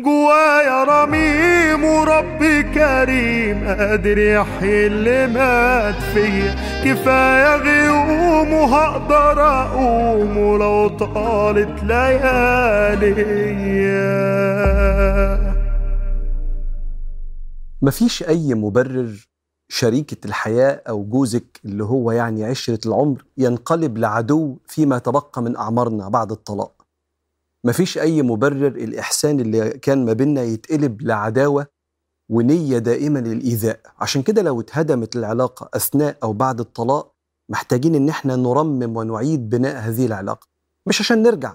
جوايا رميم وربي كريم قادر يحيي اللي مات فيا. كفاية غيوم وهقدر أقوم ولو طالت ليالي مفيش أي مبرر شريكة الحياة أو جوزك اللي هو يعني عشرة العمر ينقلب لعدو فيما تبقى من أعمارنا بعد الطلاق. مفيش أي مبرر الإحسان اللي كان ما بيننا يتقلب لعداوة ونية دائمة للإيذاء. عشان كده لو اتهدمت العلاقة أثناء أو بعد الطلاق محتاجين إن إحنا نرمم ونعيد بناء هذه العلاقة. مش عشان نرجع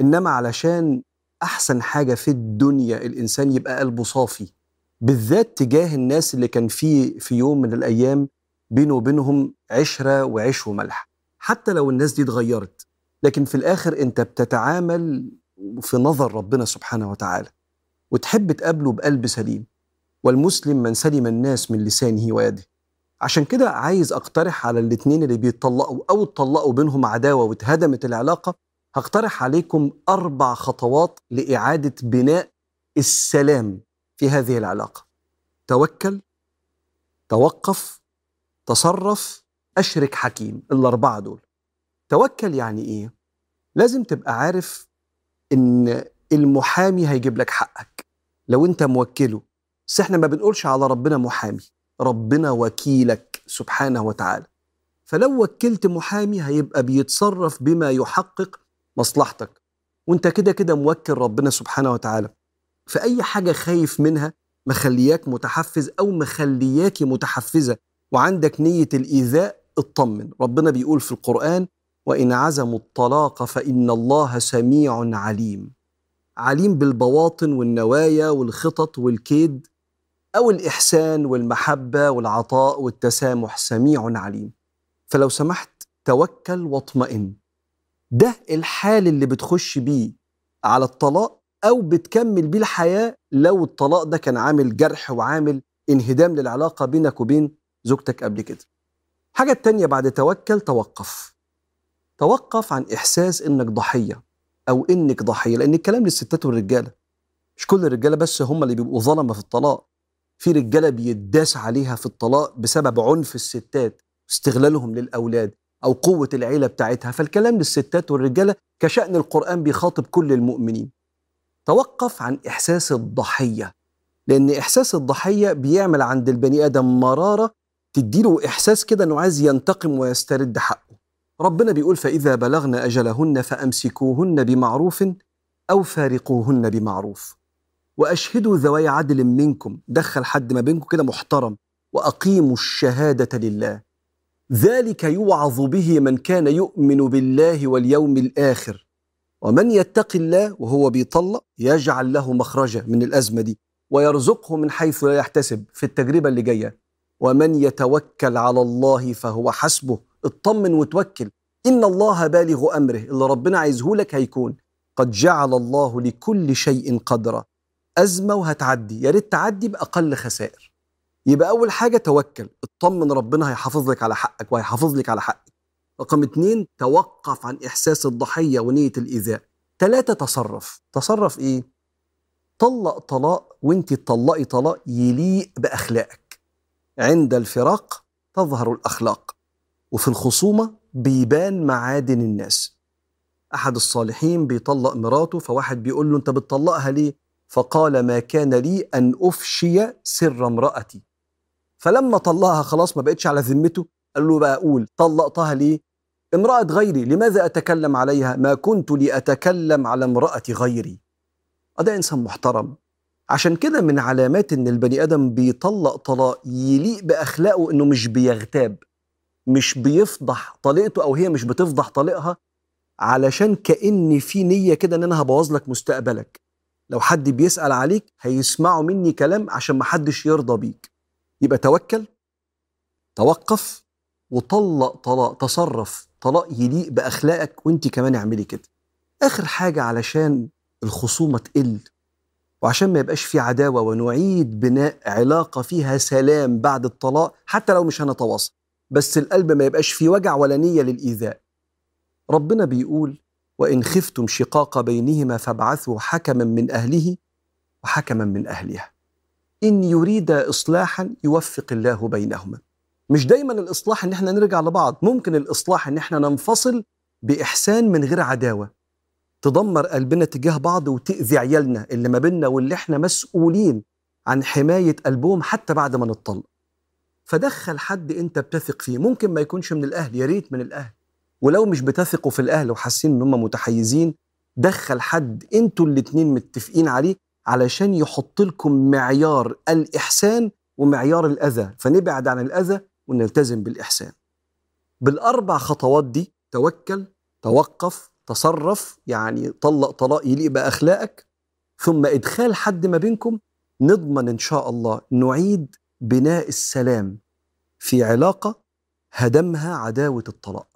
إنما علشان أحسن حاجة في الدنيا الإنسان يبقى قلبه صافي بالذات تجاه الناس اللي كان في في يوم من الأيام بينه وبينهم عشرة وعيش وملح. حتى لو الناس دي اتغيرت لكن في الآخر أنت بتتعامل في نظر ربنا سبحانه وتعالى وتحب تقابله بقلب سليم. والمسلم من سلم الناس من لسانه ويده. عشان كده عايز أقترح على الاتنين اللي بيتطلقوا أو اتطلقوا بينهم عداوة واتهدمت العلاقة هقترح عليكم أربع خطوات لإعادة بناء السلام في هذه العلاقة. توكل توقف تصرف أشرك حكيم الأربعة دول. توكل يعني إيه؟ لازم تبقى عارف إن المحامي هيجيب لك حقك. لو أنت موكله بس إحنا ما بنقولش على ربنا محامي. ربنا وكيلك سبحانه وتعالى. فلو وكلت محامي هيبقى بيتصرف بما يحقق مصلحتك. وأنت كده كده موكل ربنا سبحانه وتعالى. فأي حاجة خايف منها مخلياك متحفز أو مخلياك متحفزة وعندك نية الإيذاء اطمن. ربنا بيقول في القرآن وإن عزموا الطلاق فإن الله سميع عليم عليم بالبواطن والنوايا والخطط والكيد أو الإحسان والمحبة والعطاء والتسامح سميع عليم فلو سمحت توكل واطمئن ده الحال اللي بتخش بيه على الطلاق أو بتكمل بيه الحياة لو الطلاق ده كان عامل جرح وعامل انهدام للعلاقة بينك وبين زوجتك قبل كده. حاجة التانيه بعد توكل توقف. توقف عن إحساس إنك ضحية أو إنك ضحية لأن الكلام للستات والرجالة. مش كل الرجالة بس هم اللي بيبقوا ظلمة في الطلاق. في رجالة بيداس عليها في الطلاق بسبب عنف الستات استغلالهم للأولاد أو قوة العيلة بتاعتها فالكلام للستات والرجالة كشأن القرآن بيخاطب كل المؤمنين. توقف عن إحساس الضحية لأن إحساس الضحية بيعمل عند البني آدم مرارة تديله إحساس كده إنه عايز ينتقم ويسترد حقه ربنا بيقول فإذا بلغن أجلهن فأمسكوهن بمعروف أو فارقوهن بمعروف. وأشهدوا ذوي عدل منكم دخل حد ما بينكم كده محترم وأقيموا الشهادة لله. ذلك يوعظ به من كان يؤمن بالله واليوم الآخر. ومن يتق الله وهو بيطلق يجعل له مخرجا من الأزمة دي ويرزقه من حيث لا يحتسب في التجربة اللي جاية. ومن يتوكل على الله فهو حسبه. اطمن وتوكل. إن الله بالغ أمره. اللي ربنا عايزه لك هيكون. قد جعل الله لكل شيء قدرا. أزمة وهتعدي. يا ريت تعدي بأقل خسائر. يبقى أول حاجة توكل. اطمن ربنا هيحافظ لك على حقك وهيحافظ لك على حقك. رقم اتنين توقف عن إحساس الضحية ونية الإيذاء. ثلاثة تصرف. تصرف إيه؟ طلق طلاق وإنت تطلقي طلاق يليق بأخلاقك. عند الفراق تظهر الأخلاق. وفي الخصومة بيبان معادن الناس. أحد الصالحين بيطلق مراته فواحد بيقول له أنت بتطلقها ليه؟ فقال ما كان لي أن أفشي سر امرأتي. فلما طلقها خلاص ما بقتش على ذمته قال له بقى أقول طلقتها ليه؟ امرأة غيري لماذا أتكلم عليها؟ ما كنت لأتكلم على امرأة غيري. ده إنسان محترم. عشان كده من علامات إن البني آدم بيطلق طلاق يليق بأخلاقه إنه مش بيغتاب. مش بيفضح طليقته أو هي مش بتفضح طليقها علشان كأن في نية كده إن أنا هبوظ لك مستقبلك. لو حد بيسأل عليك هيسمعوا مني كلام عشان محدش يرضى بيك. يبقى توكل توقف وطلق طلاق تصرف طلاق يليق بأخلاقك وأنت كمان اعملي كده. آخر حاجة علشان الخصومة تقل وعشان ما يبقاش في عداوة ونعيد بناء علاقة فيها سلام بعد الطلاق حتى لو مش هنتواصل. بس القلب ما يبقاش فيه وجع ولا نية للإيذاء. ربنا بيقول وإن خفتم شقاق بينهما فابعثوا حكما من أهله وحكما من أهلها. إن يريد إصلاحا يوفق الله بينهما. مش دايما الإصلاح إن إحنا نرجع لبعض ممكن الإصلاح إن إحنا ننفصل بإحسان من غير عداوة. تدمر قلبنا تجاه بعض وتأذي عيالنا اللي ما بيننا واللي إحنا مسؤولين عن حماية قلبهم حتى بعد ما نطلق فدخل حد انت بتثق فيه. ممكن ما يكونش من الأهل يا ريت من الأهل. ولو مش بتثقوا في الأهل وحاسين إن هم متحيزين دخل حد أنتوا الاتنين متفقين عليه علشان يحط لكم معيار الإحسان ومعيار الأذى. فنبعد عن الأذى ونلتزم بالإحسان. بالأربع خطوات دي توكل توقف تصرف يعني طلق طلاق يليق بأخلاقك ثم إدخال حد ما بينكم نضمن إن شاء الله نعيد بناء السلام في علاقة هدمها عداوة الطلاق.